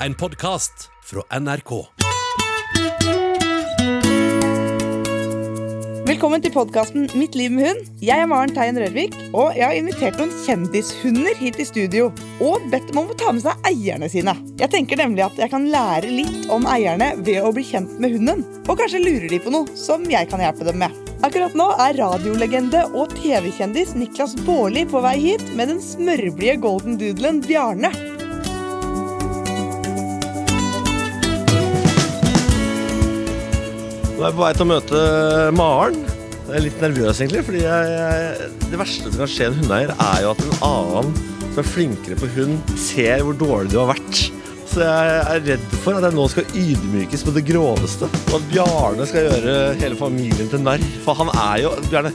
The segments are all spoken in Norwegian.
en podkast fra NRK. Velkommen til podkasten Mitt liv med hund. Jeg er Maren Teien Rørvik, og jeg har invitert noen kjendishunder hit i studio. Og bedt dem om å ta med seg eierne sine. Jeg tenker nemlig at jeg kan lære litt om eierne ved å bli kjent med hunden. Og kanskje lurer de på noe som jeg kan hjelpe dem med. Akkurat nå er radiolegende og TV-kjendis Niklas Baarli på vei hit med den smørblide golden doodlen Bjarne. Nå er jeg på vei til å møte Maren. Jeg er litt nervøs, egentlig. fordi jeg, jeg, Det verste som kan skje en hundeeier, er jo at en annen som er flinkere på hund, ser hvor dårlig du har vært. Så jeg er redd for at jeg nå skal ydmykes på det groveste. Og at Bjarne skal gjøre hele familien til narr. For han er jo Bjarne,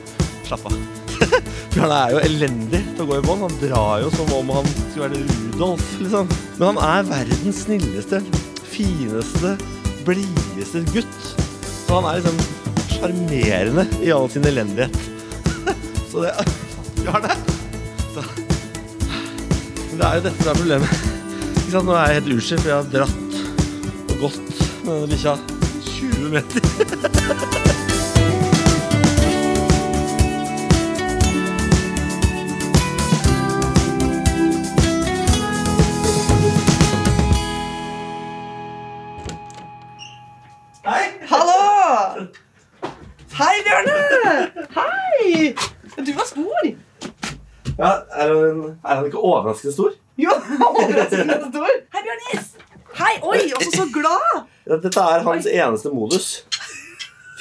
slapp av. Bjarne er jo elendig til å gå i bånd. Han drar jo som om han skulle være Rudolf, liksom. Men han er verdens snilleste, fineste, blideste gutt. Så han er liksom sjarmerende i all sin elendighet. Så det Bjarne! Så. Men det er jo dette som er problemet. Ikke sant? Nå er jeg helt uskyldt, for jeg har dratt og gått med denne bikkja 20 meter. Er, han, ikke overraskende stor? Jo, overraskende stor. Hei, Bjørnis! Hei, oi, også så glad! Dette er hans eneste modus.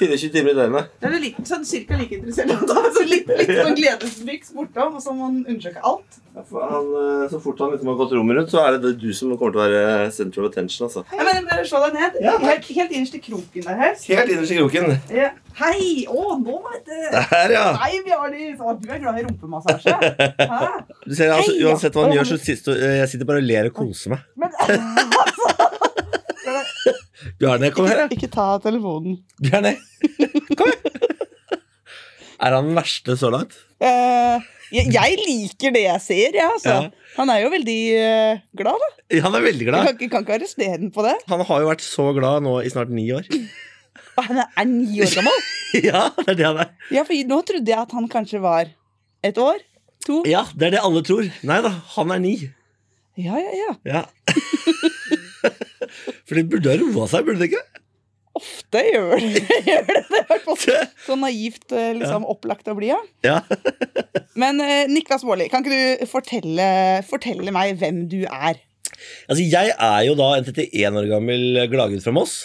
24 timer i døgnet. Det er litt, sånn cirka like interessert. Så litt, litt sånn gledesbyks bortom, og så må han undersøke alt. Ja, han, eh, så fort han liksom har gått rommet rundt, så er det du som kommer til å være central attention. altså. Ja, men bare Slå deg ned. Ja. Helt, helt innerst i kroken der. Her. Helt innerst i kroken. Ja. Hei! Å, nå vet du! Der, ja. Hei, Bjarnis! Å, du er glad i rumpemassasje. Hæ? Du ser, altså, Hei. Uansett hva han gjør, så sitter jeg sitter bare og ler og koser meg. Men altså Bjarne, kom her. da. Ikke ta telefonen. Bjarne, kom her. Er han den verste så langt? Uh, jeg, jeg liker det jeg ser, ja, altså. Ja. Han er jo veldig uh, glad, da. Han er veldig Jeg glad. kan, kan ikke arrestere den på det. Han har jo vært så glad nå i snart ni år. Og han er, er ni år gammel. Ja, det er det han er. Ja, for nå trodde jeg at han kanskje var et år. To. Ja, det er det alle tror. Nei da, han er ni. Ja, ja, ja. Ja. For det burde ha roa seg, burde det ikke? Ofte gjør det gjør det. det. er Så naivt eh, liksom, opplagt å bli, ja. Ja. Men eh, Niklas Baarli, kan ikke du fortelle, fortelle meg hvem du er? Altså, jeg er jo da en 31 år gammel gladgutt fra Moss.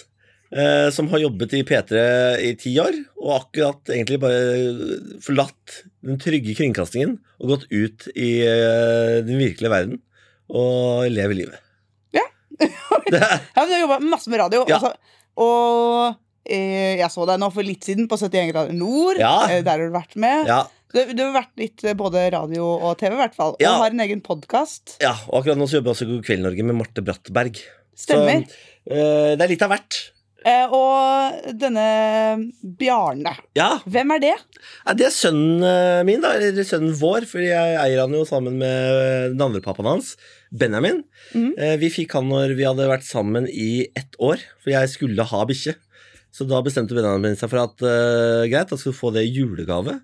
Eh, som har jobbet i P3 i ti år, og akkurat egentlig bare forlatt den trygge kringkastingen og gått ut i eh, den virkelige verden og lever livet. Ja. Du har jobba masse med radio. Ja. Altså, og eh, jeg så deg nå for litt siden på 71 grader nord. Ja. Eh, der har du vært med. ja, Du, du har vært litt eh, både radio og TV, i hvert fall. Og har en egen podkast. ja, og akkurat nå så jobber jeg også i God kveld Norge med Marte Brattberg. Stemmer. Så eh, det er litt av hvert. Eh, og denne Bjarne, Ja, hvem er det? Ja, Det er sønnen eh, min, da, eller sønnen vår, for jeg eier han jo sammen med den andre pappaen hans, Benjamin. Mm. Eh, Vi fikk han når vi hadde vært sammen i ett år, for jeg skulle ha bikkje. Så da bestemte Benjamin seg for at uh, greit, da skal du få det i julegave.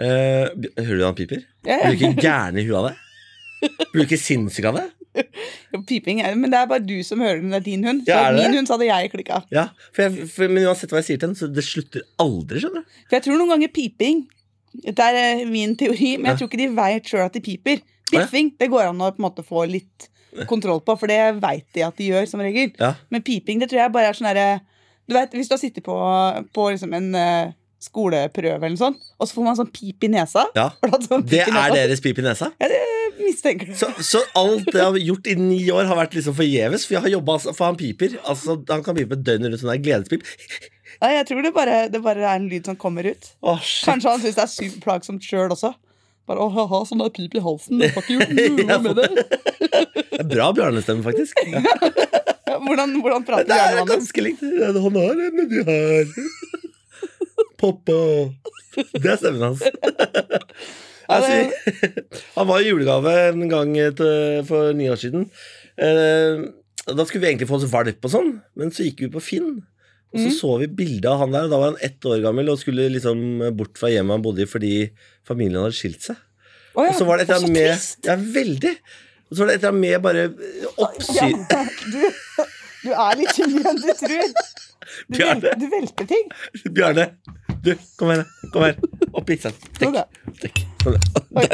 Eh, hører du han piper? Yeah. Blir du ikke gæren i huet av det? Blir du ikke sinnssyk av det? Jo, Piping er Men det er bare du som hører den. Det er din hund. Ja, er det min hund så hadde jeg klikka. Ja, for jeg, for, Men uansett hva jeg sier til den, så det slutter aldri, skjønner du. For jeg tror noen ganger piping Det er min teori, men jeg tror ikke de vet sjøl at de piper. Biffing det går an å på en måte få litt kontroll på, for det veit de at de gjør, som regel. Ja. Men piping det tror jeg bare er sånn herre Du vet, Hvis du har sittet på, på liksom en eh, skoleprøve, eller noe sånt, og så får man sånn pip i nesa ja. Sånn Det i er nesa? deres pip i nesa? Ja, det mistenker du. Så, så alt jeg har gjort i ni år, har vært liksom forgjeves? For jeg har jobba for han piper. Altså, Han kan pipe døgnet rundt sånn der gledespip. Nei, jeg tror det bare, det bare er en lyd som kommer ut. Shit. Kanskje han syns det er superplagsomt sjøl også. Bare å ha sånn der pip i halsen. Jeg får ikke gjort noe med det. Det er bra bjørnestemme, faktisk. Hvordan, hvordan prater Det er Bjarne det? ganske likt. Han har det du har. Poppa. Det er stemmen hans. Altså, han var i julegave en gang til, for ni år siden. Eh, da skulle vi egentlig få oss valp og sånn, men så gikk vi på Finn. Og så Mhm. så vi bilde av han der, og da var han ett år gammel og skulle liksom bort fra hjemmet han bodde i fordi familien hadde skilt seg. Oh, ja, Og så var det et eller annet med. Ja, veldig. Og så var det et eller annet med bare oppsyn Ja, du, du er litt tyngre enn du tror. Du, Bjarne. du velter ting. Bjarne, du, kom her. Kom her. Opp litt sånn. Sånn, Dekk. Sånn,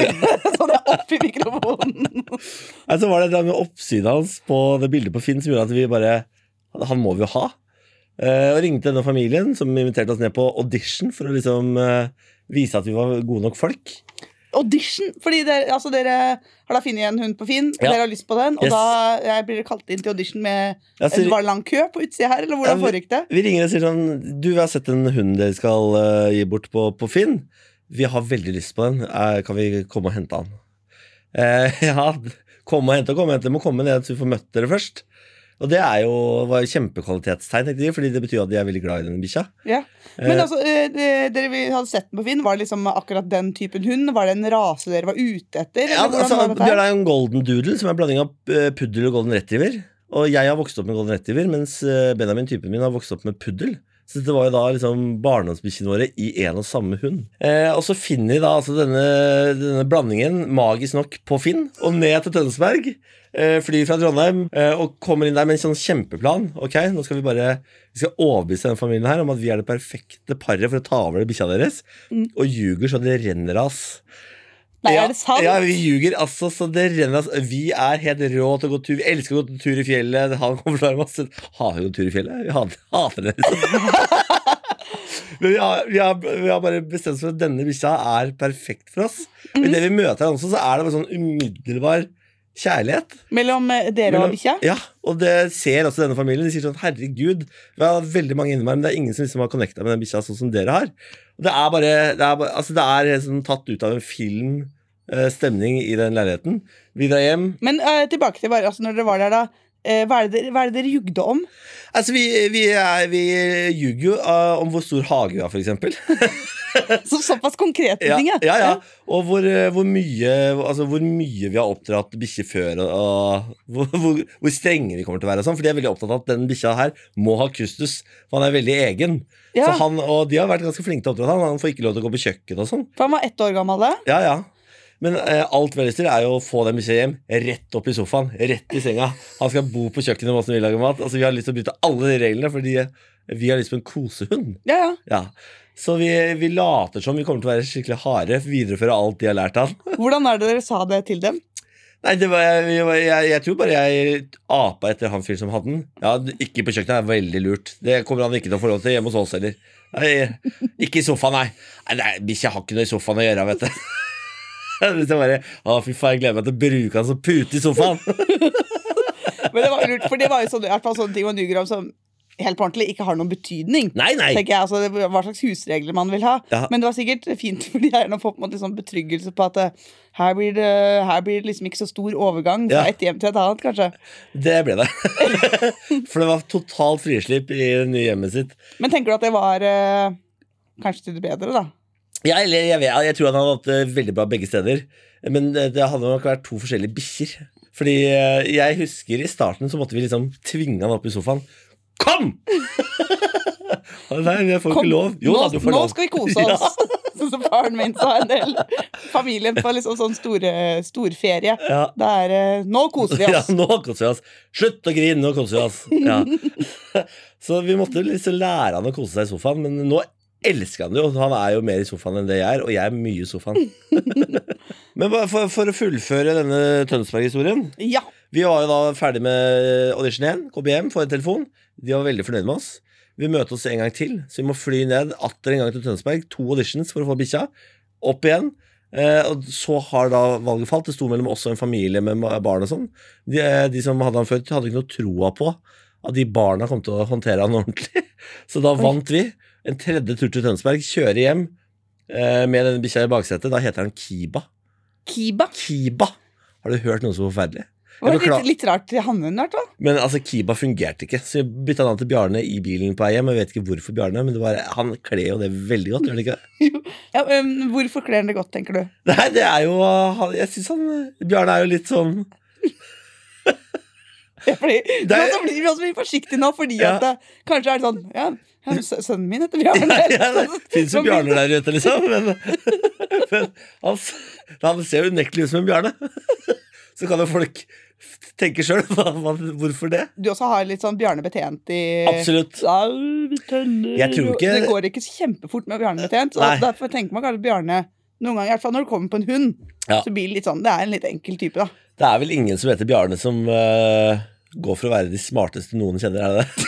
Sånn er oppi mikrofonen. Nei, så var det et eller annet med oppsynet hans på det bildet på Finn som gjorde at vi bare Han må vi jo ha. Eh, og ringte denne familien, som inviterte oss ned på audition for å liksom eh, vise at vi var gode nok folk. Audition. Fordi dere, altså dere har da funnet en hund på Finn, Ja. dere har lyst på den, og Yes. da jeg blir dere kalt inn til audition med Ja, så en var lang kø på utsida her, eller hvordan Ja, foregikk det? Vi ringer og sier sånn Du, vi har sett en hund dere skal uh, gi bort på, på Finn. Vi har veldig lyst på den. Uh, kan vi komme og hente han? Uh, ja, komme og hente og komme og hente. Må komme ned så vi får møtt dere først. Og det er jo, var jo kjempekvalitetstegn, tenkte de, fordi det betyr at de er veldig glad i denne bikkja. Ja. Men Eh, altså, eh, det- dere vi hadde sett den på Finn, var det liksom akkurat den typen hund? Var det en rase dere var ute etter? Ja, altså? Bjørn er jo en golden doodle, som er en blanding av eh, puddel og golden retriever. Og jeg har vokst opp med golden retriever, mens Benjamin, typen min, har vokst opp med puddel. Så dette var jo da liksom barndomsbikkjene våre i en og samme hund. Eh, og så finner de da altså denne, denne blandingen, magisk nok, på Finn, og ned til Tønsberg. Eh, flyr fra Trondheim eh, og kommer inn der med en sånn kjempeplan. Ok, nå skal vi bare Vi skal overbevise denne familien her om at vi er det perfekte paret for å ta over bikkja deres. Mm. Og ljuger så det renner av oss. Nei, Ja, er det sant? Ja, vi ljuger altså så det renner altså. Vi er helt rå til å gå tur. Vi elsker å gå tur i fjellet. Han kommer til å masse Har vi gå tur i fjellet. Vi hater, hater det. liksom. Men vi har, vi, har, vi har bare bestemt oss for at denne bikkja er perfekt for oss. Mhm. idet vi møter henne også, så er det bare sånn umiddelbar kjærlighet. Mellom eh, dere Mellom- og bikkja? Ja, og det ser også denne familien. De sier sånn herregud, vi har veldig mange inni meg, men det er ingen som liksom har connecta med den bikkja sånn som dere har. Og det er bare Det er, altså det er sånn tatt ut av en film. eh, Stemning i den leiligheten. Vi drar hjem. Men uh, tilbake til bare, altså, når dere var der, da. Eh, hva, er det dere, er det dere jugde om? Altså, vi, vi, vi ljuger jo eh, om hvor stor hage vi har, eksempel. Så, såpass konkrete Ja, ting, ja, ja. ja. Og hvor, eh, hvor, mye, altså hvor mye vi har oppdratt bikkjer før, og, og hvor, hvor, hvor strenge vi kommer til å være. Og sånn, for de er veldig opptatt av at den bikkja her må ha kustus. For han er veldig egen. Ja, Så han, og de har vært ganske flinke til å oppdra han. Han får ikke lov til å gå på kjøkkenet og sånn. For han var ett år gammel da. Ja, ja. Men eh, alt har er jo å få den bikkja hjem rett opp i sofaen. Rett i senga. Han skal bo på kjøkkenet mens vi lager mat. Altså, vi har lyst til å bryte alle de reglene, fordi vi har lyst på en kosehund. Ja, ja. Ja. Så vi, vi later som vi kommer til å være skikkelig harde, videreføre alt de har lært han. Hvordan er det dere sa det til dem? Nei, det var, jeg, jeg, jeg tror bare jeg apa etter han fyren som hadde den. Ja, Ikke på kjøkkenet er veldig lurt. Det kommer han ikke til å få lov til hjemme hos oss heller. Nei, ikke i sofaen, nei, nei Bikkja har ikke noe i sofaen å gjøre, vet du. Hvis jeg bare, å fy faen, jeg gleder meg til å bruke han som pute i sofaen. Men det var lurt, for det var jo sånn, i hvert fall sånne ting med ljuger om som helt på ordentlig ikke har noen betydning. Nei, nei. tenker jeg, altså, det- Hva slags husregler man vil ha. Ja. Men det var sikkert fint for de eierne å få på en måte sånn betryggelse på at eh, her blir, det, her blir det liksom ikke så stor overgang fra Ja. et hjem til et annet, kanskje. Det ble det. For det var totalt frislipp i det nye hjemmet sitt. Men tenker du at det var eh, kanskje til det bedre, da? Ja, eller jeg, vet, jeg tror han hadde hatt det veldig bra begge steder. Men det, det hadde nok vært to forskjellige bikkjer. Fordi eh, jeg husker i starten så måtte vi liksom tvinge han opp i sofaen. Kom! Nei, jeg får Kom, ikke lov. Jo nå, da, du får nå lov. skal vi kose oss! Sånn som faren min sa en del. Familien på liksom sånn store, storferie. Ja. Det er Nå koser vi Ja, oss! nå koser vi oss. Slutt å grine, nå koser vi oss. Ja. Så vi måtte liksom lære han å kose seg i sofaen, men nå elsker han jo. Han er jo mer i sofaen enn det jeg er, og jeg er mye i sofaen. Men for, for å fullføre denne Tønsberg-historien Ja. Vi var jo da ferdig med audition 1, kom hjem, får en telefon. De var veldig fornøyd med oss. Vi møter oss en gang til, så vi må fly ned atter en gang til Tønsberg. To auditions for å få bikkja. Opp igjen. Eh, og så har da valget falt. Det sto mellom oss og en familie med barn og sånn. De, eh, de som hadde han før, hadde ikke noe troa på at de barna kom til å håndtere han ordentlig. Så da vant vi. En tredje tur til Tønsberg. Kjører hjem eh, med denne bikkja i baksetet. Da heter han Kiba. Kiba. Kiba! Har du hørt noe så forferdelig? Det var litt, litt rart til hannhunden, i hvert fall. Men altså, Kiba fungerte ikke, så jeg bytta navn til Bjarne i bilen på vei hjem. Jeg vet ikke hvorfor Bjarne, men det var, han kler jo det veldig godt. gjør han ikke det? Ja, um, hvorfor kler han det godt, tenker du? Nei, det er jo Jeg syns han Bjarne er jo litt sånn Fordi, Det er- så blir vi også mye forsiktige nå, fordi Ja. at det, kanskje er sånn Ja, ja, sønnen min heter Bjarne. Ja, det fins jo bjarne der ute, liksom. Men, men han, han ser jo unektelig ut som en bjarne. Så kan jo folk tenke sjøl. Hvorfor det? Du også har litt sånn Bjarne Betjent i Absolutt. Jeg tror ikke- Det går ikke kjempefort med Bjarne Betjent. Så derfor tenker man kanskje Bjarne noen ganger, i hvert fall når det kommer på en hund, Ja. så blir det litt sånn Det er en litt enkel type, da. Det er vel ingen som heter Bjarne som uh, går for å være de smarteste noen kjenner, er det det?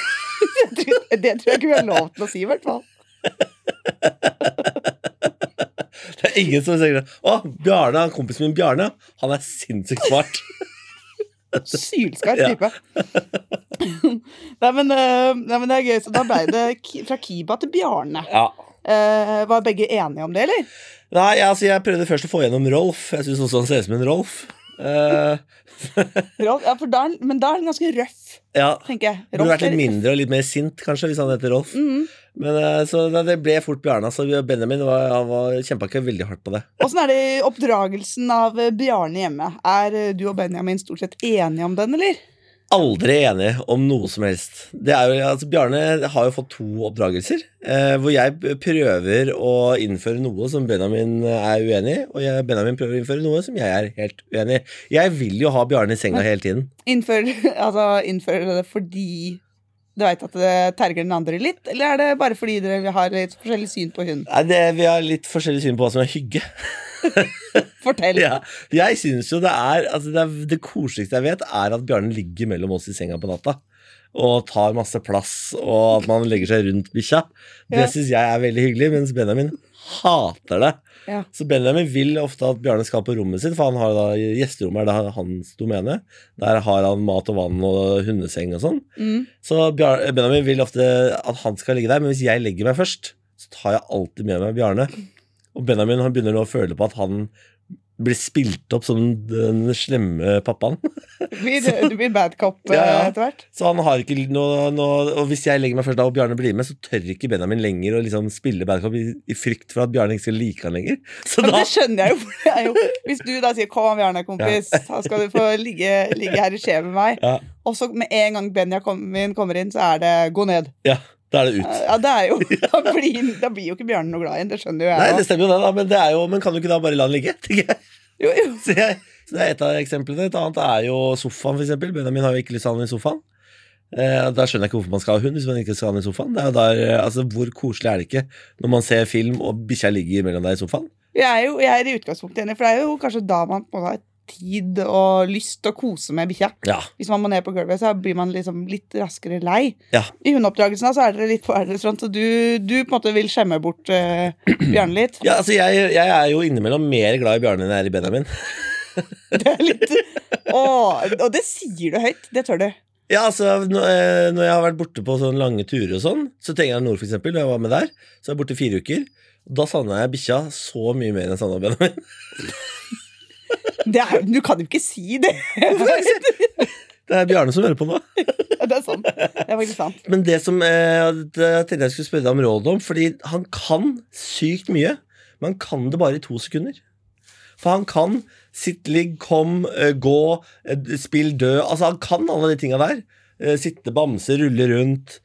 Det tror, jeg ikke vi har lov til å si, i hvert fall. Det er ingen som sier det. Å, Bjarne, kompisen min Bjarne, han er sinnssykt smart. Sylskarp type. nei, men, eh, nei, men det er gøy. Så da ble det fra Kiba til Bjarne. Ja. Eh, var begge enige om det, eller? Nei, altså, jeg prøvde først å få gjennom Rolf. Jeg syns også han ser ut som en Rolf. Eh, Rolf, ja, for da er, men da er han ganske røff, ja. tenker jeg. Burde vært litt mindre og litt mer sint, kanskje, hvis han heter Rolf. Mm. Men eh, Så det ble fort Bjarne. Så Benjamin var, var, kjempa ikke veldig hardt på det. Åssen er det oppdragelsen av Bjarne hjemme? Er eh, du og Benjamin stort sett enige om den, eller? Aldri enig om noe som helst. Det er jo, altså, Bjarne har jo fått to oppdragelser, eh, hvor jeg prøver å innføre noe som Benjamin er uenig i, og jeg, Benjamin prøver å innføre noe som jeg er helt uenig i. Jeg vil jo ha Bjarne i senga hele tiden. Innfører altså, innfør det fordi du veit at det terger den andre litt, eller er det bare fordi dere har litt forskjellig syn på hund? Nei, det, vi har litt forskjellig syn på hva som er hygge. Fortell. Ja, jeg syns jo det er altså det, er, det koseligste jeg vet, er at Bjarne ligger mellom oss i senga på natta. Og tar masse plass, og at man legger seg rundt bikkja. Det Ja. syns jeg er veldig hyggelig, mens Benjamin hater det. Ja. Så Benjamin vil ofte at Bjarne skal på rommet sitt, for han har da gjesterommet er hans domene. Der har han mat og vann og hundeseng og sånn. Mm. Så Bjarne, Benjamin vil ofte at han skal ligge der, men hvis jeg legger meg først, så tar jeg alltid med meg Bjarne. Og Benjamin han begynner nå å føle på at han blir spilt opp som den slemme pappaen. Du blir, du blir bad cop Ja, ja. etter hvert. Så han har ikke noe, noe Og hvis jeg legger meg først da og Bjarne blir med, så tør ikke Benjamin lenger å liksom spille bad cop i, i frykt for at Bjarne ikke skal like han lenger. Så Men da det skjønner jeg jo. jo. Hvis du da sier 'kom an, Bjarne, kompis', da skal du få ligge, ligge her i skje med meg. ja, Og så med en gang Benjamin kommer inn, så er det 'gå ned'. ja, da er det ut. Ja, det er jo Da blir, da blir jo ikke Bjarne noe glad i en, det skjønner jo jeg. Nei, det stemmer jo det, da, men, det jo, men kan du ikke da bare la han ligge? tenker jeg. Jo, jo. Så, jeg, så det er et av eksemplene. Et annet er jo sofaen, eksempel. Benjamin har jo ikke lyst til å ha den i sofaen. Eh, da skjønner jeg ikke hvorfor man skal ha hund hvis man ikke skal ha den i sofaen. Det er der, eh, altså, hvor koselig er det ikke når man ser film og bikkja ligger mellom deg i sofaen? Jeg er jo jeg er i utgangspunktet enig, for det er jo kanskje da man på en måte har tid og lyst til å kose med bikkja. Ja. Hvis man må ned på gulvet, så blir man liksom litt raskere lei. Ja. I hundeoppdragelsen så er dere litt på front, så du, du på en måte vil skjemme bort uh, Bjarne litt. ja, altså jeg, jeg er jo innimellom mer glad i Bjarne enn jeg er i Benjamin. Det er litt å, Og det sier du høyt. Det tør du. Ja, altså når, eh, jeg har vært borte på sånne lange turer og sånn, så tenker jeg Nord for eksempel, når jeg var med der, så var jeg borte fire uker. Da savna jeg bikkja så mye mer enn jeg savna Benjamin. Det er, du kan jo ikke si det. Det er Bjarne som hører på nå. Det er sant. Det er faktisk sant. Men det som eh, det tenkte jeg skulle spørre deg om råd om, fordi han kan sykt mye, men han kan det bare i to sekunder. For han kan sitt, ligg, kom, eh, gå, eh, spill død Altså, han kan alle de tinga der. Eh, Sitte bamse, rulle rundt.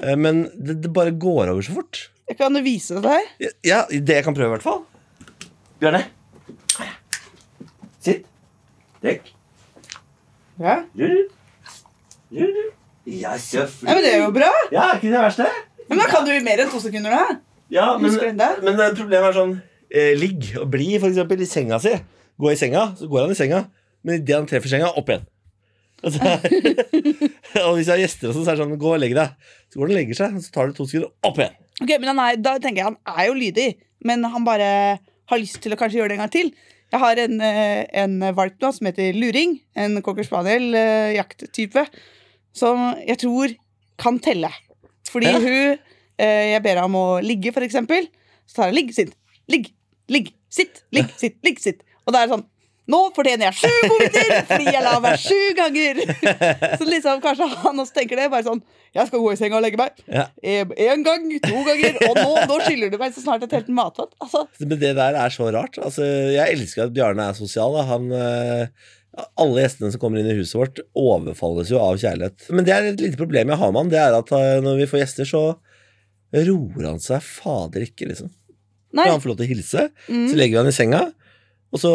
Eh, Men det, det bare går over så fort. Jeg kan du vise det her. Ja, det jeg kan prøve, i hvert fall. Bjarne. Sitt. Dekk. Ja. Rull. Rull. Ja. Men det er jo bra. Ja, er ikke det verste? Men da kan du i mer enn to sekunder, da. Ja, men, men eh, problemet er sånn eh, Ligg og bli, for eksempel, i senga si. Gå i senga, så går han i senga. Men idet han treffer senga, opp igjen. Og, så, og hvis jeg har gjester, også, så er det sånn Gå og legg deg. Så går han og legger seg, så tar det to sekunder, opp igjen. Ok, men han er, Da tenker jeg han er jo lydig, men han bare har lyst til å kanskje gjøre det en gang til. Jeg har en, eh, en valp nå som heter Luring. En cocker spaniel-jakttype. Som jeg tror kan telle. Fordi Ja. hun eh, Jeg ber henne om å ligge, for eksempel. Så tar jeg ligg, sitt, ligg, ligg, sitt, ligg, sitt, ligg, sitt. Og da er det sånn Nå fortjener jeg sju godbiter fordi jeg la meg sju ganger! Så liksom kanskje han også tenker det. Bare sånn Jeg skal gå i senga og legge meg. Ja. Én gang, to ganger, og nå, nå skylder du meg så snart et helt matfat. Altså, Men det der er så rart. Altså, jeg elsker at Bjarne er sosial. Han, eh, Alle gjestene som kommer inn i huset vårt, overfalles jo av kjærlighet. Men det er et lite problem jeg har med han, det er at eh, når vi får gjester, så roer han seg fader ikke, liksom. Nei. Når han får lov til å hilse, Mm, så legger vi han i senga, og så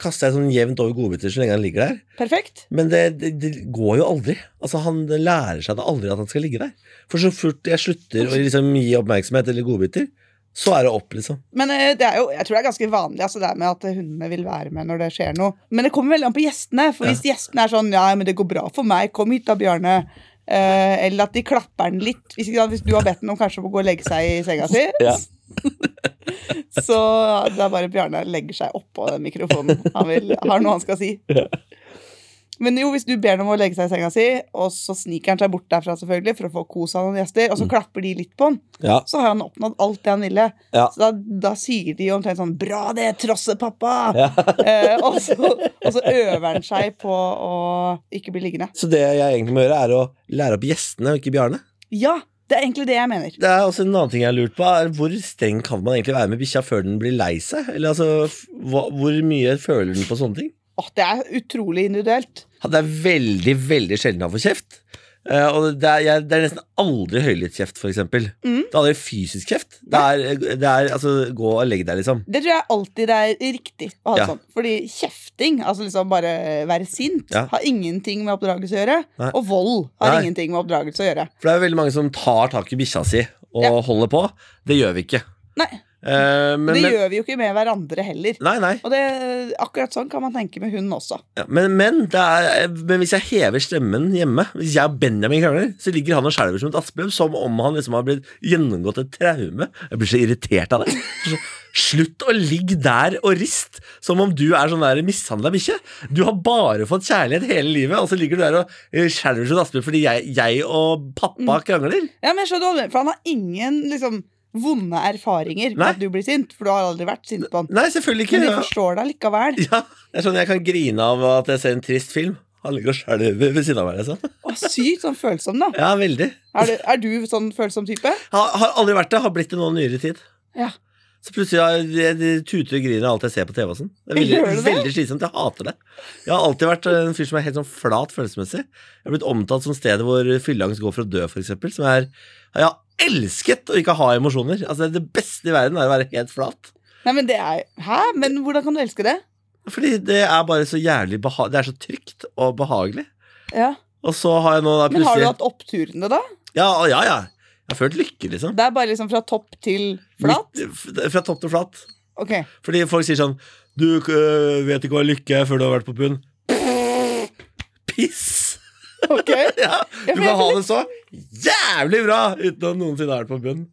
kaster jeg sånn jevnt over godbiter så lenge han ligger der. perfekt. Men det, det, det går jo aldri. Altså Han lærer seg det aldri at han skal ligge der. For så fort jeg slutter å liksom gi oppmerksomhet eller godbiter, så er det opp, liksom. Men eh, det er jo, jeg tror det er ganske vanlig altså det med at hundene vil være med når det skjer noe. Men det kommer veldig an på gjestene. For hvis gjestene er sånn 'ja, men det går bra for meg, kom hit da, Bjarne'. Eh, eller at de klapper den litt. Hvis, hvis du har bedt den om kanskje å gå og legge seg i senga si, Ja. så det er bare Bjarne legger seg oppå den mikrofonen. Han vil, har noe han skal si. Men jo, hvis du ber ham om å legge seg i senga si, og så sniker han seg bort derfra selvfølgelig for å få kos av noen gjester, og så klapper de litt på han, Ja. så har han oppnådd alt det han ville. Ja. Så da, da sier de omtrent sånn 'Bra det, trossepappa!' Ja. eh, og, så, og så øver han seg på å ikke bli liggende. Så det jeg egentlig må gjøre, er å lære opp gjestene, og ikke Bjarne. Ja, det er egentlig det jeg mener. Det er også En annen ting jeg har lurt på, er hvor streng kan man egentlig være med bikkja før den blir lei seg? Eller altså, hva, Hvor mye føler den på sånne ting? Åh, det er utrolig individuelt. Ja, Det er veldig, veldig sjelden han får kjeft. Eh, og det er, jeg, det er nesten aldri høylytt-kjeft, for eksempel. Mm. Det er aldri fysisk kjeft. Det er, det er altså gå og legg deg, liksom. Det tror jeg alltid det er riktig å ha det Ja. sånn. Fordi kjefting, altså liksom bare være sint, Ja. har ingenting med oppdragelse å gjøre. Nei. Og vold har Nei. ingenting med oppdragelse å gjøre. For det er veldig mange som tar tak i bikkja si og Ja. holder på. Det gjør vi ikke. Nei, Eh, men, det men, gjør vi jo ikke med hverandre heller. Nei, nei. Og det, akkurat sånn kan man tenke med hund også. Ja, men, men, det er, men hvis jeg hever stemmen hjemme Hvis jeg og Benjamin krangler, så ligger han og skjelver som et aspeløv, som om han liksom har blitt gjennomgått et traume. Jeg blir så irritert av det. Slutt å ligge der og rist som om du er sånn der mishandla bikkje. Du har bare fått kjærlighet hele livet, og så ligger du der og eh, skjelver som et aspeløv fordi jeg, jeg og pappa krangler. Ja, men jeg skjønner For han har ingen liksom vonde erfaringer med at du blir sint. For du har aldri vært sint på han. Nei, selvfølgelig ikke. Men de forstår deg likevel. Ja, det er sånn jeg kan grine av at jeg ser en trist film. Han ligger og skjelver ved siden av meg. Liksom. Å, sykt sånn følsom, da. Ja, veldig. Er du, er du sånn følsom type? Har, har aldri vært det, har blitt det nå nyere tid. Ja. Så plutselig har jeg, jeg tuter og griner av alt jeg ser på TV. og sånn Det er veldig, det? veldig slitsomt. Jeg hater det. Jeg har alltid vært en fyr som er helt sånn flat følelsesmessig. Jeg har blitt omtalt som stedet hvor fylleangst går for å dø, f.eks. Som er Jeg har elsket å ikke ha emosjoner. Altså Det beste i verden er å være helt flat. Nei, men det er Hæ? Men hvordan kan du elske det? Fordi det er bare så jævlig beha Det er så trygt og behagelig. Ja. Og så har jeg nå da Men har du hatt oppturene, da? Ja, ja, ja. Jeg har følt lykke, liksom. Det er bare liksom fra topp til flat? Litt, Fra topp til flat. Ok. Fordi folk sier sånn Du øh, vet ikke hva lykke er før du har vært på bunn. Piss! ok Ja, du kan ha det så jævlig bra uten å noensinne ha vært på bunnen.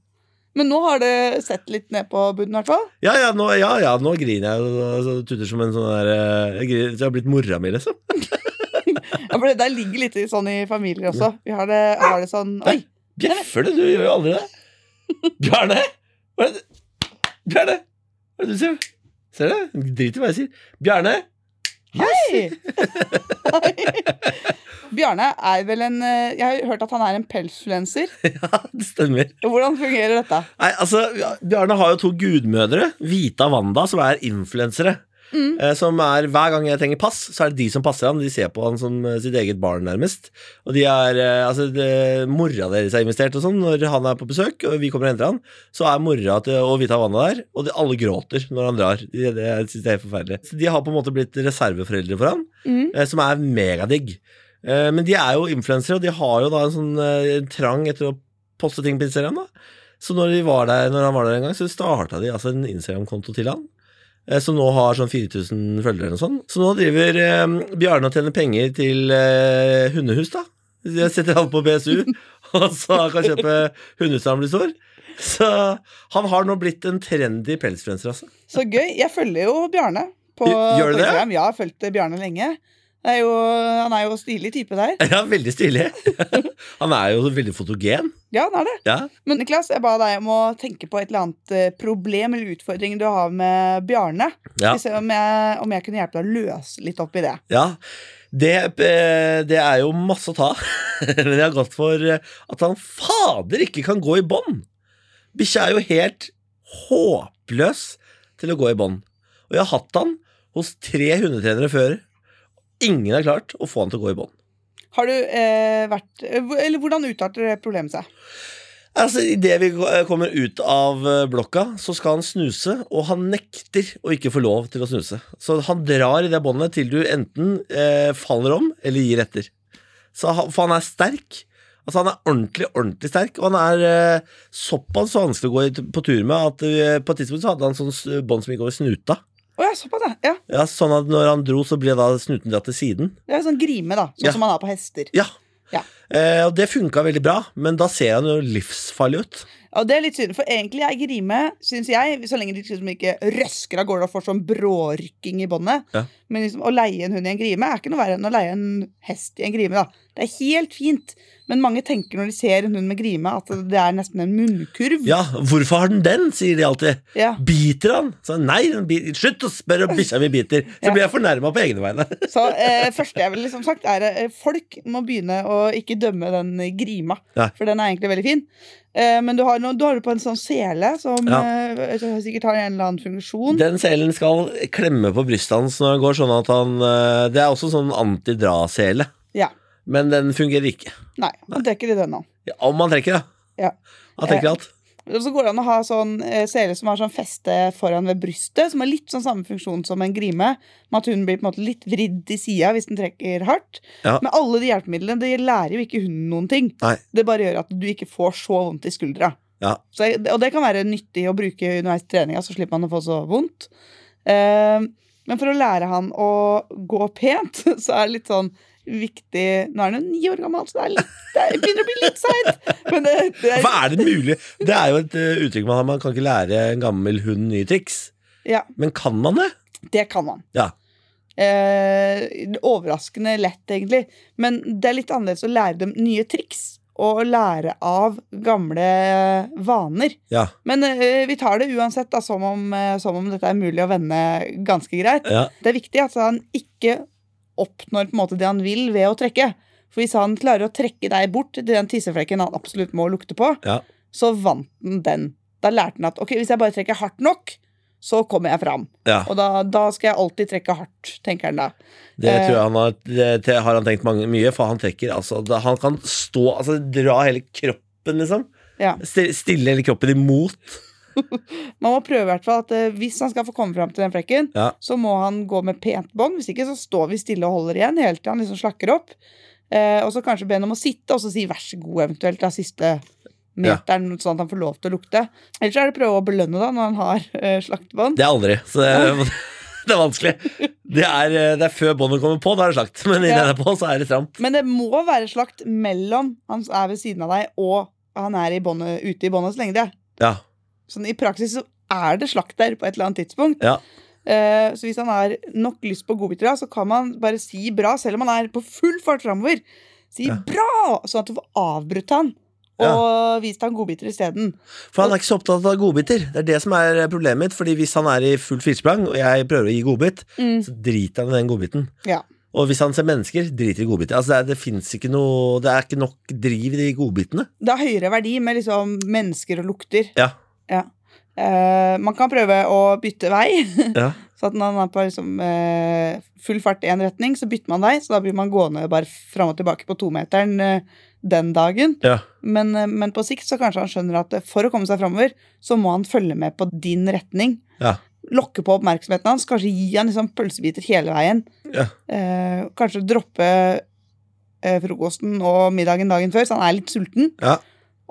Men nå har det sett litt ned på bunnen, i hvert fall. Ja, ja, nå, ja, ja, nå griner jeg og tuter som en sånn der øh, Jeg griner, jeg har blitt mora mi, liksom. Ja, for det der ligger litt sånn i familier også. Vi har det, har det sånn Oi! Bjeffer du? Du gjør jo aldri det. Bjarne! Hva er det Bjarne! Hva er det du ser? Ser du? Drit i hva jeg sier. Bjarne! Hei! Bjarne er vel en eh, Jeg har hørt at han er en pelsfluenser. Ja, det stemmer. Hvordan fungerer dette? Nei, altså, Bjarne har jo to gudmødre, Vita og Wanda, som er influensere. Mm. Eh, som er, Hver gang jeg trenger pass, så er det de som passer han. De ser på han som eh, sitt eget barn, nærmest. Og de er, altså, det, Mora deres har investert, og sånn når han er på besøk, og vi kommer og henter han. Så er mora til, og Vita Wanda der, og de, alle gråter når han drar. De, det, jeg synes det er helt forferdelig. Så de har på en måte blitt reserveforeldre for han, Mm. som er megadigg. Eh, men de er jo influensere, og de har jo da en sånn eh, trang etter å poste ting på Instagram. da Så når, de var der, når han var der en gang, så starta de altså en Instagram-konto til han. eh, Som nå har sånn 4000 følgere eller noe sånt. Så nå driver Bjarne og tjener penger til eh, hundehus, da. Jeg setter han på BSU, og så han kan kjøpe hundehus når han blir stor. Så han har nå blitt en trendy pelsfluenser, altså. Så gøy. Jeg følger jo Bjarne på, Gjør du på det? Ja, jeg har fulgt Bjarne lenge. Er jo, han er jo stilig type der. Ja, veldig stilig. Han er jo veldig fotogen. Ja, han er det. Ja, Men Niklas, jeg ba deg om å tenke på et eller annet eh, problem eller utfordring du har med Bjarne. ja. Se Om, jeg, om jeg kunne hjelpe deg å løse litt opp i det. Ja, det, eh, det er jo masse å ta. Men jeg har gått for eh, at han fader ikke kan gå i bånd. Bikkja er jo helt håpløs til å gå i bånd. Og jeg har hatt han hos tre hundetrenere før. Ingen har klart å få han til å gå i bånd. Har du eh, vært eh, Eller hvordan utarter det problemet seg? Altså, Idet vi eh, kommer ut av eh, blokka, så skal han snuse, og han nekter å ikke få lov til å snuse. Så han drar i det båndet til du enten eh, faller om eller gir etter. Så han, for han er sterk. Altså Han er ordentlig ordentlig sterk, og han er eh, såpass vanskelig å gå på tur med at eh, på et tidspunkt så hadde han sånn bånd som gikk over snuta. Å ja, såpass, ja. ja. Ja, Sånn at når han dro, så ble da snuten dratt til siden. Det er sånn grime, da. Sånn Ja. som man har på hester. Ja. Ja. Eh, og det funka veldig bra, men da ser han jo livsfarlig ut. Og det er litt synd, for egentlig er grime, syns jeg, så lenge de liksom ikke røsker av gårde og får sånn brårykking i båndet Ja. Men liksom, å leie en hund i en grime er ikke noe verre enn å leie en hest i en grime. da Det er helt fint, men mange tenker når de ser en hund med grime, at det er nesten en munnkurv. Ja, hvorfor har den den, sier de alltid. Ja. Biter han? Så nei, den bi- slutt å spørre om bikkja mi biter. Så Ja. blir jeg fornærma på egne vegne. Så eh, første jeg ville liksom sagt, er at folk må begynne å ikke dømme den eh, grima, for den er egentlig veldig fin. Eh, men du har, noe, du har det på en sånn sele som Ja. eh, sikkert har en eller annen funksjon. Den selen skal klemme på brystet hans når han går, sånn at han eh, Det er også sånn antidra-sele, Ja. men den fungerer ikke. Nei, man trekker i den nå. Ja, om man trekker, ja. Ja. Han trekker alt. Så går det an å ha sånn eh, sele som har sånn feste foran ved brystet, som har litt sånn samme funksjon som en grime, med at hun blir på en måte litt vridd i sida hvis den trekker hardt. Ja. Men alle de hjelpemidlene det lærer jo ikke hunden noen ting. Nei. Det bare gjør at du ikke får så vondt i skuldra. Ja. Så, og det kan være nyttig å bruke underveis i treninga, så slipper man å få så vondt. Eh, men for å lære han å gå pent, så er det litt sånn viktig Nå er han jo ni år gammel, så det, litt, det begynner å bli litt seint. Hva er det mulig? Det er jo et eh, uttrykk man har. Man kan ikke lære en gammel hund nye triks. ja, Men kan man det? det kan man. Ja. Eh, overraskende lett, egentlig. Men det er litt annerledes å lære dem nye triks. Og lære av gamle vaner. Ja. Men eh, vi tar det uansett da, som, om, eh, som om dette er mulig å vende ganske greit. ja. Det er viktig at han ikke oppnår på en måte det han vil ved å trekke. For hvis han klarer å trekke deg bort til den tisseflekken han absolutt må lukte på, Ja. så vant han den. Da lærte han at ok, hvis jeg bare trekker hardt nok, så kommer jeg fram. ja. Og da, da skal jeg alltid trekke hardt, tenker han da. Det Eh. tror jeg han har, det, det har han tenkt mange, mye, for han trekker altså Han kan stå, altså dra hele kroppen, liksom. Ja. Stille hele kroppen imot. Man må prøve i hvert fall at uh, hvis han skal få komme fram til den flekken, Ja. så må han gå med pent bånd. Hvis ikke så står vi stille og holder igjen helt til han liksom slakker opp. Uh, og så kanskje be ham om å sitte og så si vær så god eventuelt da siste meteren, sånn at han får lov til å lukte. Ellers er det prøve å belønne da når han har uh, slaktebånd. Det er aldri. Så det, det er vanskelig. Det er, det er før båndet kommer på, da er det slakt. Men Ja. det på, så er det stramt. Men det må være slakt mellom han er ved siden av deg og han er i bonde, ute i båndet så lenge det. Ja. Sånn I praksis så er det slakt der på et eller annet tidspunkt. Ja. Eh, så hvis han har nok lyst på godbiter, da, så kan man bare si bra, selv om han er på full fart framover. Si Ja. bra! Sånn at du får avbrutt han. Og vist han godbiter isteden. For han er ikke så opptatt av godbiter. Det er det som er problemet mitt. Fordi hvis han er i fullt firsprang, og jeg prøver å gi godbit, Mm. så driter han i den godbiten. Ja. Og hvis han ser mennesker, driter i godbiter. Altså det, er, det ikke noe Det er ikke nok driv i de godbitene. Det har høyere verdi med liksom mennesker og lukter. Ja. Eh, man kan prøve å bytte vei. Ja. Så at når man er på liksom, uh, full fart i en retning, så bytter man vei. Så da blir man gående bare fram og tilbake på tometeren uh, den dagen. ja. Men, uh, men på sikt så kanskje han skjønner at eh, for å komme seg framover, så må han følge med på din retning. Ja. Lokke på oppmerksomheten hans, kanskje gi han liksom pølsebiter hele veien. Ja. Eh, kanskje droppe eh, frokosten og middagen dagen før, så han er litt sulten. Ja.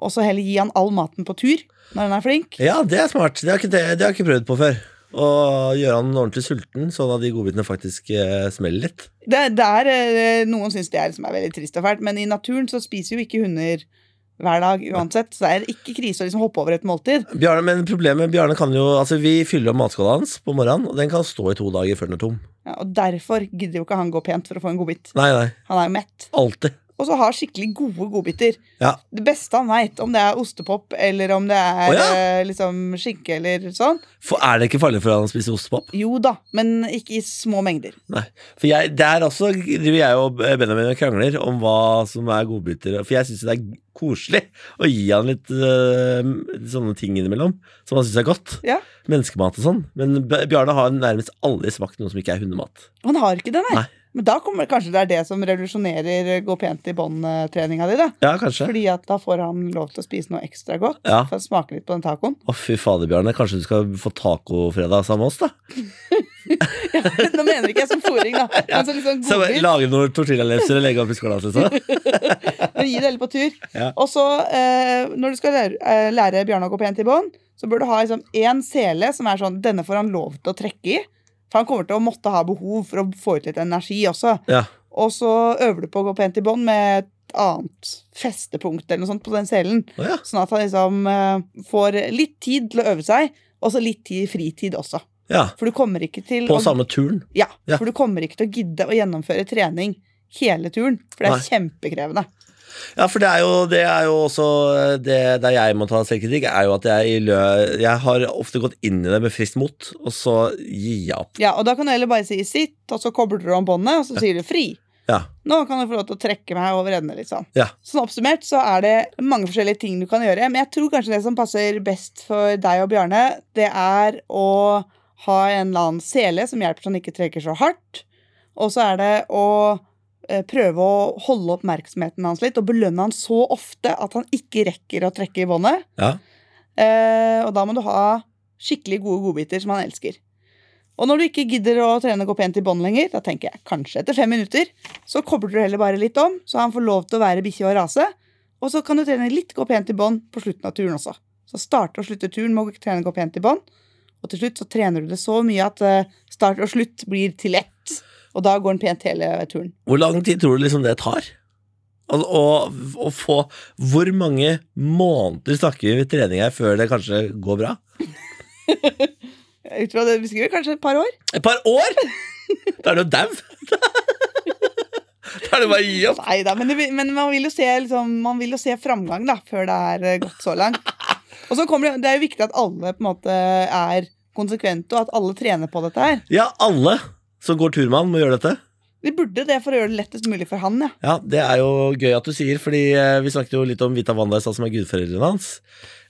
Og så heller gi han all maten på tur når han er flink. Ja, det er smart. Det har, ikke, det, det har jeg ikke prøvd på før. Å gjøre han ordentlig sulten, sånn at de godbitene faktisk eh, smeller litt. Det, det er, eh, noen syns det er, liksom er veldig trist og fælt, men i naturen så spiser jo ikke hunder hver dag uansett. Så det er ikke krise å liksom hoppe over et måltid. Bjarne, men problemet Bjarne kan jo Altså, vi fyller opp matskåla hans på morgenen, og den kan stå i to dager før den er tom. Ja, og derfor gidder jo ikke han gå pent for å få en godbit. Nei, nei. Han er jo mett. Alltid. Og så har skikkelig gode godbiter. Ja. Det beste han veit, om det er ostepop eller om det er oh, ja. eh, liksom skinke eller sånn. For er det ikke farlig for han å spise ostepop? Jo da, men ikke i små mengder. Nei. For jeg, der også driver jeg og Benjamin og krangler om hva som er godbiter. For jeg syns det er koselig å gi han litt øh, sånne ting innimellom som han syns er godt. Ja. Menneskemat og sånn. Men Bjarne har nærmest aldri smakt noe som ikke er hundemat. Han har ikke det, nei. Nei. Men da kommer kanskje det er det som revolusjonerer gå pent i bånd-treninga di. da. Ja, kanskje. Fordi at da får han lov til å spise noe ekstra godt. Ja. For å smake litt på den tacoen. Å, fy fader, Bjarne. Kanskje du skal få tacofredag sammen med oss, da? Nå mener ikke jeg som fôring, da. Men så liksom Så. Lage noen tortillalefser og legge opp i skåla, liksom? Men gi det heller på tur. Ja. Og så, eh, når du skal lære, eh, lære Bjarne å gå pent i bånd, så bør du ha liksom én sele som er sånn Denne får han lov til å trekke i. For han kommer til å måtte ha behov for å få ut litt energi også. Ja. Og så øver du på å gå pent i bånd med et annet festepunkt eller noe sånt på den selen. Oh, ja. Sånn at han liksom eh, får litt tid til å øve seg, og så litt tid fritid også. ja. For du kommer ikke til På å samme turen. ja, Ja. for du kommer ikke til å gidde å gjennomføre trening hele turen. For det er Nei. kjempekrevende. Ja, for det er jo, det er jo også eh, det der jeg må ta selvkritikk, er jo at jeg, jeg har ofte gått inn i det med friskt mot, og så gir jeg opp. Ja, og da kan du heller bare si sitt, og så kobler du om båndet, og så sier du fri. Ja. Nå kan du få lov til å trekke meg over ende, liksom. Ja. Sånn oppsummert så er det mange forskjellige ting du kan gjøre, men jeg tror kanskje det som passer best for deg og Bjarne, det er å ha en eller annen sele som hjelper så han ikke trekker så hardt, og så er det å prøve å holde oppmerksomheten hans litt og belønne han så ofte at han ikke rekker å trekke i båndet. Ja. Eh, og da må du ha skikkelig gode godbiter som han elsker. Og når du ikke gidder å trene gå pent i bånd lenger, da tenker jeg kanskje etter fem minutter, så kobler du heller bare litt om, så han får lov til å være bikkje og rase. Og så kan du trene litt gå pent i bånd på slutten av turen også. Så starte og slutter turen med å trene gå pent i bånd. Og til slutt så trener du det så mye at eh, start og slutt blir til ett. Og da går den pent hele turen. Hvor lang tid tror du liksom det tar? Å, å, å få Hvor mange måneder snakker vi trening her før det kanskje går bra? Ut fra det vi beskriver, kanskje et par år. Et par år?! Da er du dau! Da er det bare å gi opp. Nei da, men, det, men man, vil jo se, liksom, man vil jo se framgang da, før det er eh, gått så langt. Og så kommer det, det er jo viktig at alle på en måte er konsekvente, og at alle trener på dette her. Ja, alle som går tur med han, må gjøre dette. Vi burde det for å gjøre det lettest mulig for han, ja. Ja, Det er jo gøy at du sier, fordi eh, vi snakket jo litt om Vita Wanda i stad, som er gudforeldrene hans.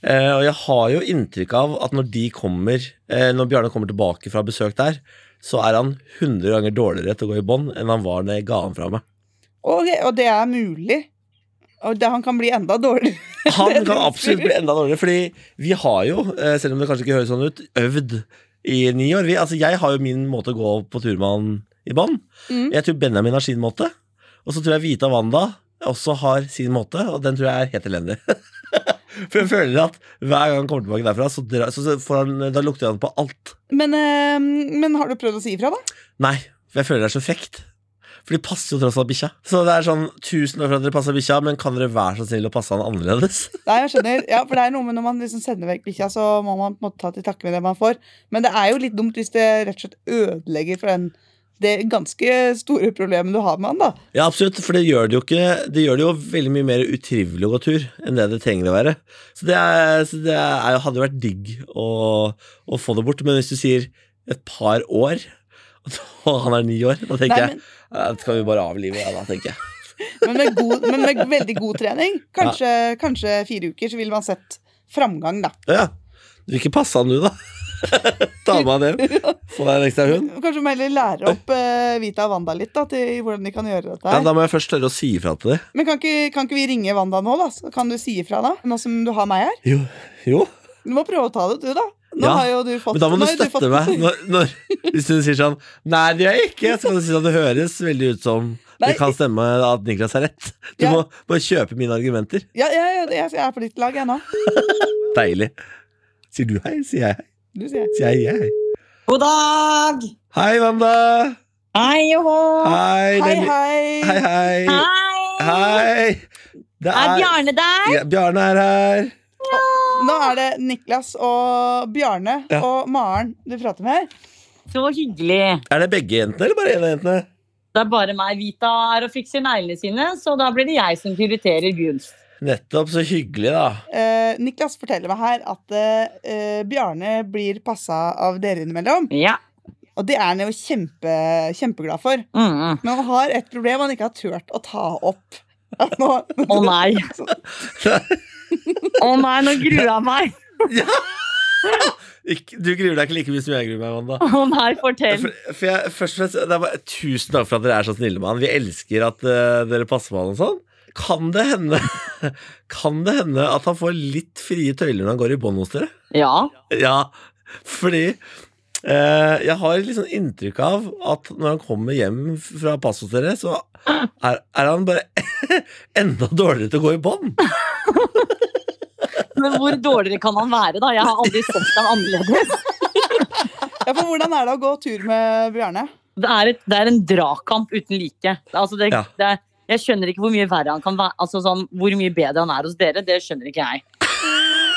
Eh, og jeg har jo inntrykk av at når de kommer eh, Når Bjarne kommer tilbake fra besøk der, så er han 100 ganger dårligere til å gå i bånd enn han var da jeg ga han fra meg. Og, og det er mulig. Og det, han kan bli enda dårligere. Han kan absolutt bli enda dårligere, fordi vi har jo, selv om det kanskje ikke høres sånn ut, øvd i ni år. Vi, altså, jeg har jo min måte å gå på tur med han i bånn. Mm. Jeg tror Benjamin har sin måte. Og så tror jeg Vita Wanda også har sin måte, og den tror jeg er helt elendig. For jeg føler at hver gang han kommer tilbake derfra, så, dra, så, så får han, da lukter han på alt. Men, øh, men har du prøvd å si ifra, da? Nei, for jeg føler det er så frekt. For de passer jo tross alt bikkja. Så det er sånn tusen år for at dere passer bikkja, men kan dere være så snill å passe han annerledes? Nei, jeg skjønner. Ja, for det er noe med Når man liksom sender vekk bikkja, så må man på en måte ta til takke med det man får. Men det er jo litt dumt hvis det rett og slett ødelegger for den, det ganske store problemet du har med han, da. Ja, absolutt, for det gjør det jo ikke Det gjør det jo veldig mye mer utrivelig å gå tur enn det det trenger å være. Så det, er, så det er, hadde vært digg å, å få det bort. Men hvis du sier et par år, og han er ni år, da tenker Nei, jeg ja, det skal vi bare avlive, ja, da tenker jeg. Men med, god, men med veldig god trening, kanskje, kanskje fire uker, så ville man sett framgang, da. Ja, du vil ikke passe han du, da? Ta med han hjem. Få deg en ekstra hund. Kanskje man heller lære opp uh, Vita og Wanda litt da, til hvordan de kan gjøre dette. Ja. Da må jeg først tørre å si ifra til dem. Men kan ikke, kan ikke vi ringe Wanda nå, da? Kan du si ifra, da? Nå som du har meg her? Jo, jo. Du må prøve å ta det, du, da. Nå Ja, har jo du fått Men da må du støtte meg. Når, når, hvis du sier sånn Nei, det gjør jeg ikke. Så kan du si at det høres veldig ut som Nei. det kan stemme at Niklas har rett. Du Ja. må bare kjøpe mine argumenter. Ja, ja, ja, jeg jeg er på ditt lag, jeg nå. Deilig. Sier du hei, sier jeg hei. Du sier jeg. Sier jeg hei. God dag! Hei, Wanda. Hei joho. Hei, Hei, hei. Hei, hei. Hei! Hei. Er, Er Bjarne der? Ja, Bjarne er her. Nå er det Niklas og Bjarne Ja. og Maren du prater med her. Så hyggelig. Er det begge jentene, eller bare en av jentene? Det er bare meg. Vita er og fikser neglene sine, så da blir det jeg som prioriterer gunst. Nettopp. Så hyggelig, da. Eh, Niklas forteller meg her at eh, Bjarne blir passa av dere innimellom. Ja. Og det er han jo kjempe, kjempeglad for. Mm. Men han har et problem han ikke har turt å ta opp. Nå, Å nei. Å nei, nå gruer jeg meg. ja. du gruer deg ikke like mye som jeg gruer meg, Wanda. Å nei, fortell. For, for jeg, først og fremst, det bare, Tusen takk for at dere er så snille med han. Vi elsker at uh, dere passer på han og sånn. Kan det hende Kan det hende at han får litt frie tøyler når han går i bånd hos dere? Ja. Ja, fordi jeg har litt sånn inntrykk av at når han kommer hjem fra pass hos dere, så er, er han bare enda dårligere til å gå i bånd. Men hvor dårligere kan han være, da? Jeg har aldri sett ham annerledes. Ja, for hvordan er det å gå tur med Bjarne? Det er, et, det er en dragkamp uten like. Altså det, Ja. det jeg skjønner ikke hvor mye verre han kan være. Altså sånn, hvor mye bedre han er hos dere, det skjønner ikke jeg.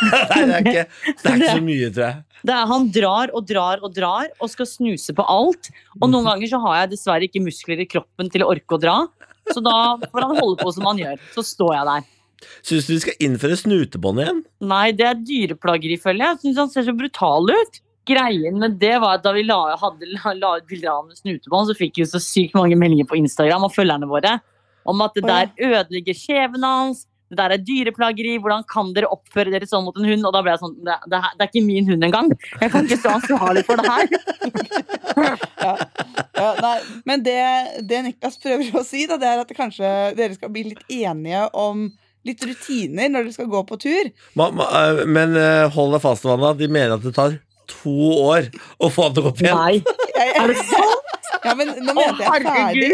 Nei, det er ikke, det er ikke så mye, tror jeg. Det er, han drar og drar og drar og skal snuse på alt. Og noen ganger så har jeg dessverre ikke muskler i kroppen til å orke å dra. Så da får han holde på som han gjør. Så står jeg der. Syns du vi skal innføre snutebånd igjen? Nei, det er dyreplageri, føler jeg. Syns han ser så brutal ut. Greien med det var at da vi la, hadde la ut bilder av ham med snutebånd, så fikk vi så sykt mange meldinger på Instagram av følgerne våre om at det der ødelegger kjeven hans. Det der er dyreplageri. Hvordan kan dere oppføre dere sånn mot en hund? Og da ble jeg sånn Det, det, det er ikke min hund engang. Jeg kan ikke stå ansvarlig for det her. Ja, nei, men det, det Niklas prøver å si, da, det er at kanskje dere skal bli litt enige om litt rutiner når dere skal gå på tur. Ma, ma, eh, men eh, hold deg fast, Vanna. De mener at det tar to år å få han til å gå opp igjen. Nei. Er det sant? ja, men nå mente jeg ferdig.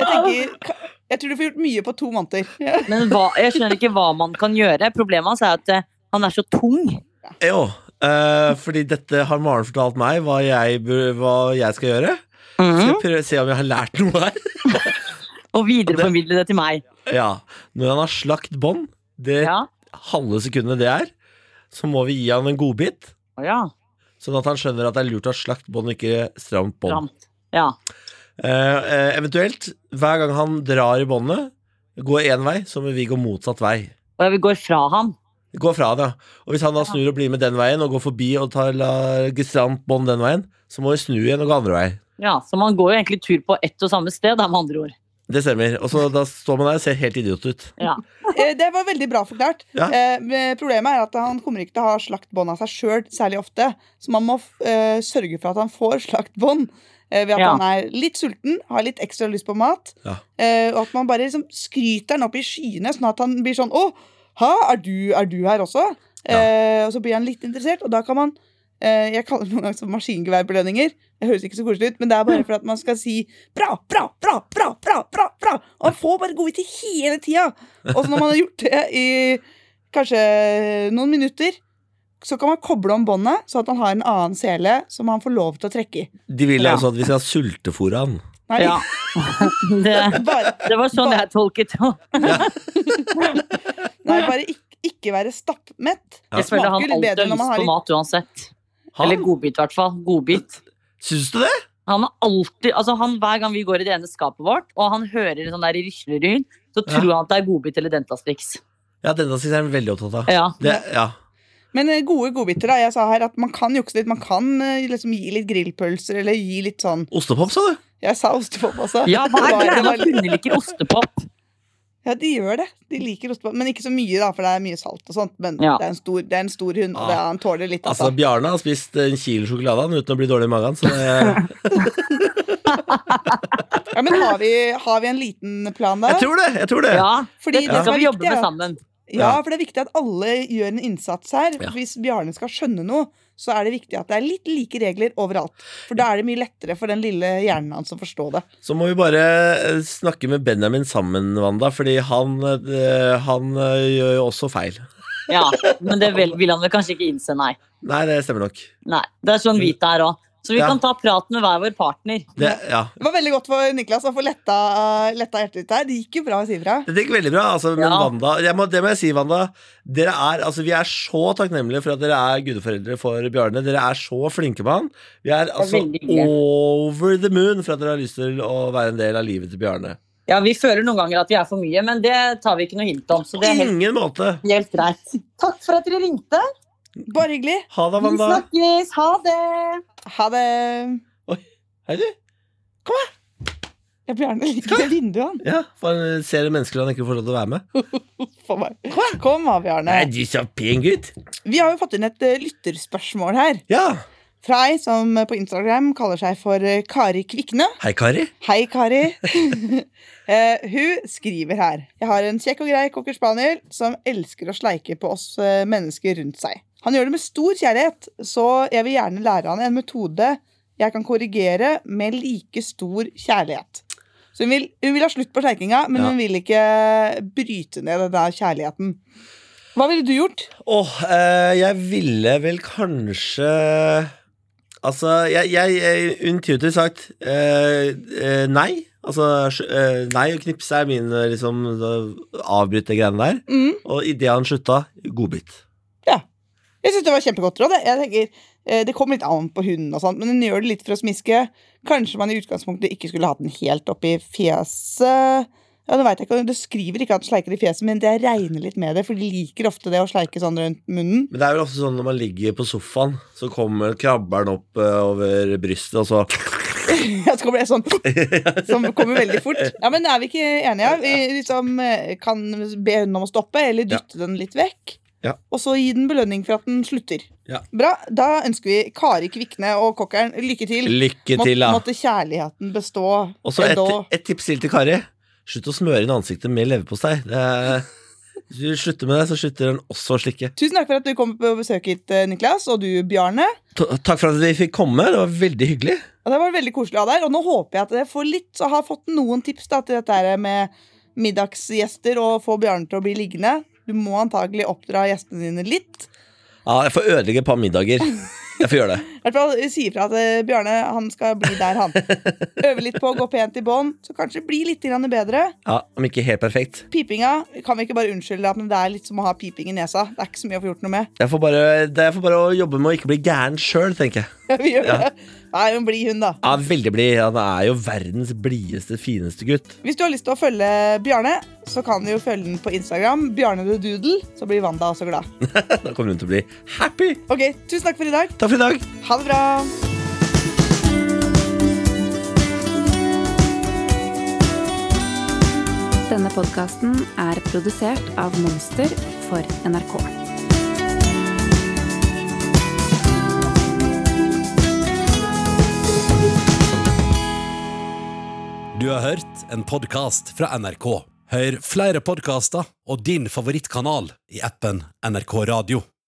Jeg tenker Jeg tror du får gjort mye på to måneder. Ja. Men hva, jeg skjønner ikke hva man kan gjøre. Problemet hans er at eh, han er så tung. Jo, eh, fordi dette har Maren fortalt meg hva jeg, hva jeg skal gjøre. Så Mhm. jeg prøve å se om jeg har lært noe her? Og videreformidle det til meg. Ja, Når han har slakt bånd, det Ja. halve sekundet det er, så må vi gi han en godbit. Å ja. Sånn at han skjønner at det er lurt å ha slakt bånd, ikke stramt bånd. Stramt. Ja. Eh, eh, eventuelt, hver gang han drar i båndet, går én vei, så må vi gå motsatt vei. Og vi går fra han Går fra han, ja. Og hvis han da snur og blir med den veien, og går forbi og tar gestrant stramt bånd den veien, så må vi snu igjen og gå andre vei. Ja, Så man går jo egentlig tur på ett og samme sted, da, med andre ord. Det stemmer. Og så da står man der og ser helt idiot ut. Ja. Eh, Det var veldig bra forklart. Ja. Eh, Problemet er at han kommer ikke til å ha slakt bånd av seg sjøl særlig ofte. Så man må eh, sørge for at han får slakt bånd ved at Ja. han er litt sulten, har litt ekstra lyst på mat. Ja. Eh, og at man bare liksom skryter han opp i skyene, sånn at han blir sånn Å, ha, er du, er du her også? Eh, og så blir han litt interessert, og da kan man eh, Jeg kaller det noen ganger maskingeværbelønninger. Det høres ikke så koselig ut, men det er bare for at man skal si bra, bra, bra, bra, bra, bra, bra. Og man får bare godbiter hele tida. Og så når man har gjort det i kanskje noen minutter, så kan man koble om båndet, så at han har en annen sele som han får lov til å trekke i. De vil Ja. altså at vi skal sultefòre han. Nei, ja. Det, det var sånn jeg tolket det. nei, bare ikke, ikke være stappmett. Ja. Det smaker han litt alltid bedre når man har har på mat uansett. Han? Eller godbit, i hvert fall. Godbit. Syns du det? Han har alltid, altså han, Hver gang vi går i det ene skapet vårt, og han hører sånn der risleryd, så tror han at det er godbit eller Dentastrix. Ja, Dentastrix er han er veldig opptatt av. Ja. Det, ja. Men eh, gode godbiter, da. Jeg sa her at man kan jukse litt. Man kan eh, liksom gi litt grillpølser, eller gi litt sånn Ostepop, sa du? Jeg sa ostepop også. ja, hva er greia det med at hunder liker ostepop? Ja, de gjør det. De liker ostepop. Men ikke så mye, da, for det er mye salt og sånt. Men Ja. det, er en stor, det er en stor hund, og det, han tåler litt. Altså, Altså. Bjarne har spist en kilo sjokolade uten å bli dårlig i magen. Så det, Ja, men har vi, har vi en liten plan der? jeg tror det! jeg tror det Ja, Fordi Dette det skal er vi jobbe med sammen. Ja, for det er viktig at alle gjør en innsats her. Ja. Hvis Bjarne skal skjønne noe, så er det viktig at det er litt like regler overalt. For da er det mye lettere for den lille hjernen hans å forstå det. Så må vi bare eh, snakke med Benjamin sammen, Wanda, fordi han, eh, han eh, gjør jo også feil. Ja, Men det vil, vil han vel kanskje ikke innse, nei. Nei, det stemmer nok. nei. Det er sånn Vita er òg. Så vi Ja. kan ta praten med hver vår partner. Det, ja. Det var veldig godt for Niklas å få letta, letta hjertet ditt her. Det gikk jo bra å si fra Det gikk veldig bra. Altså, men Ja. Vanda, jeg må, det må jeg si, Wanda. Er, altså, vi er så takknemlige for at dere er gudeforeldre for Bjarne. Dere er så flinke med han. Vi er altså over the moon for at dere har lyst til å være en del av livet til Bjarne. Ja, Vi føler noen ganger at vi er for mye, men det tar vi ikke noe hint om. Så det er helt, ingen måte. helt greit. Takk for at dere ringte. Bare hyggelig. Ha det, Vi snakkes. Ha det. Ha det. Oi. Hei, du. Ja, Bjarne liker det vinduet, han. Ja, for han ser mennesker han ikke får lov til å være med. for meg. Kom her Bjarne. Er du så pen, gutt? Vi har jo fått inn et uh, lytterspørsmål her. Ja. Fra ei som på Instagram kaller seg for eh, Kari Kvikne. Hei, Kari. Hei, Kari. uh, hun skriver her. Jeg har en kjekk og grei cocker spaniel som elsker å sleike på oss eh, mennesker rundt seg. Han gjør det med stor kjærlighet, så jeg vil gjerne lære han en metode jeg kan korrigere med like stor kjærlighet. Så hun vil, hun vil ha slutt på sleikinga, men Ja. hun vil ikke bryte ned den der kjærligheten. Hva ville du gjort? Åh, eh, jeg ville vel kanskje Altså, jeg, jeg, intuitivt sagt eh, eh, nei. Altså, eh, nei å knipse er min eh, liksom avbryte greiene der. Mm. Og idet han slutta, godbit. Jeg synes det var kjempegodt råd. jeg. Jeg tenker, eh, Det kommer litt an på hunden, og sånt, men hun gjør det litt for å smiske. Kanskje man i utgangspunktet ikke skulle hatt den helt oppi fjeset. Ja, nå vet jeg ikke, Du skriver ikke at den sleiker i fjeset, men det regner litt med det. For de liker ofte det å sleike sånn rundt munnen. Men det er vel ofte sånn når man ligger på sofaen, så kommer krabberen opp eh, over brystet, og så Ja, så kommer det sånn Som kommer veldig fort. Ja, Men er vi ikke enige? Vi liksom eh, kan be hunden om å stoppe, eller dytte den litt vekk. Ja. Og så gi den belønning for at den slutter. Ja. Bra. Da ønsker vi Kari Kvikne og kokkeren lykke til. Lykke til, da. Måtte kjærligheten bestå. Og så et, et tips til til Kari. Slutt å smøre inn ansiktet med leverpostei. Er- Hvis du slutter med det, så slutter den også å slikke. Tusen takk for at du kom på besøk hit, eh, Niklas, og du, Bjarne. T Takk for at vi fikk komme. Det var veldig hyggelig. Ja, det var veldig koselig å ha deg. Og nå håper jeg at jeg får litt, så har fått noen tips da, til dette med middagsgjester og få Bjarne til å bli liggende. Du må antagelig oppdra gjestene dine litt. Ja, jeg får ødelegge et par middager. Jeg får gjøre det. I hvert fall si ifra eh, Bjarne han skal bli der, han. Øve litt på å gå pent i bånd, så kanskje bli litt bedre. Ja, Om ikke helt perfekt. Pipinga kan vi ikke bare unnskylde at det er litt som å ha piping i nesa. Det er ikke så mye å få gjort noe med. Jeg får bare, det er for bare jobbe med å ikke bli gæren sjøl, tenker jeg. vi gjør Ja. det. Nei, hun blid hun, da. Ja, Veldig blid. Han er jo verdens blideste, fineste gutt. Hvis du har lyst til å følge Bjarne, så kan du jo følge den på Instagram. Bjarne the Doodle. Så blir Wanda også glad. Da kommer hun til å bli happy. Ok, Tusen takk for i dag. Takk for i dag. Ha det bra. Denne podkasten er produsert av Monster for NRK. Du har hørt en podkast fra NRK. Hør flere podkaster og din favorittkanal i appen NRK Radio.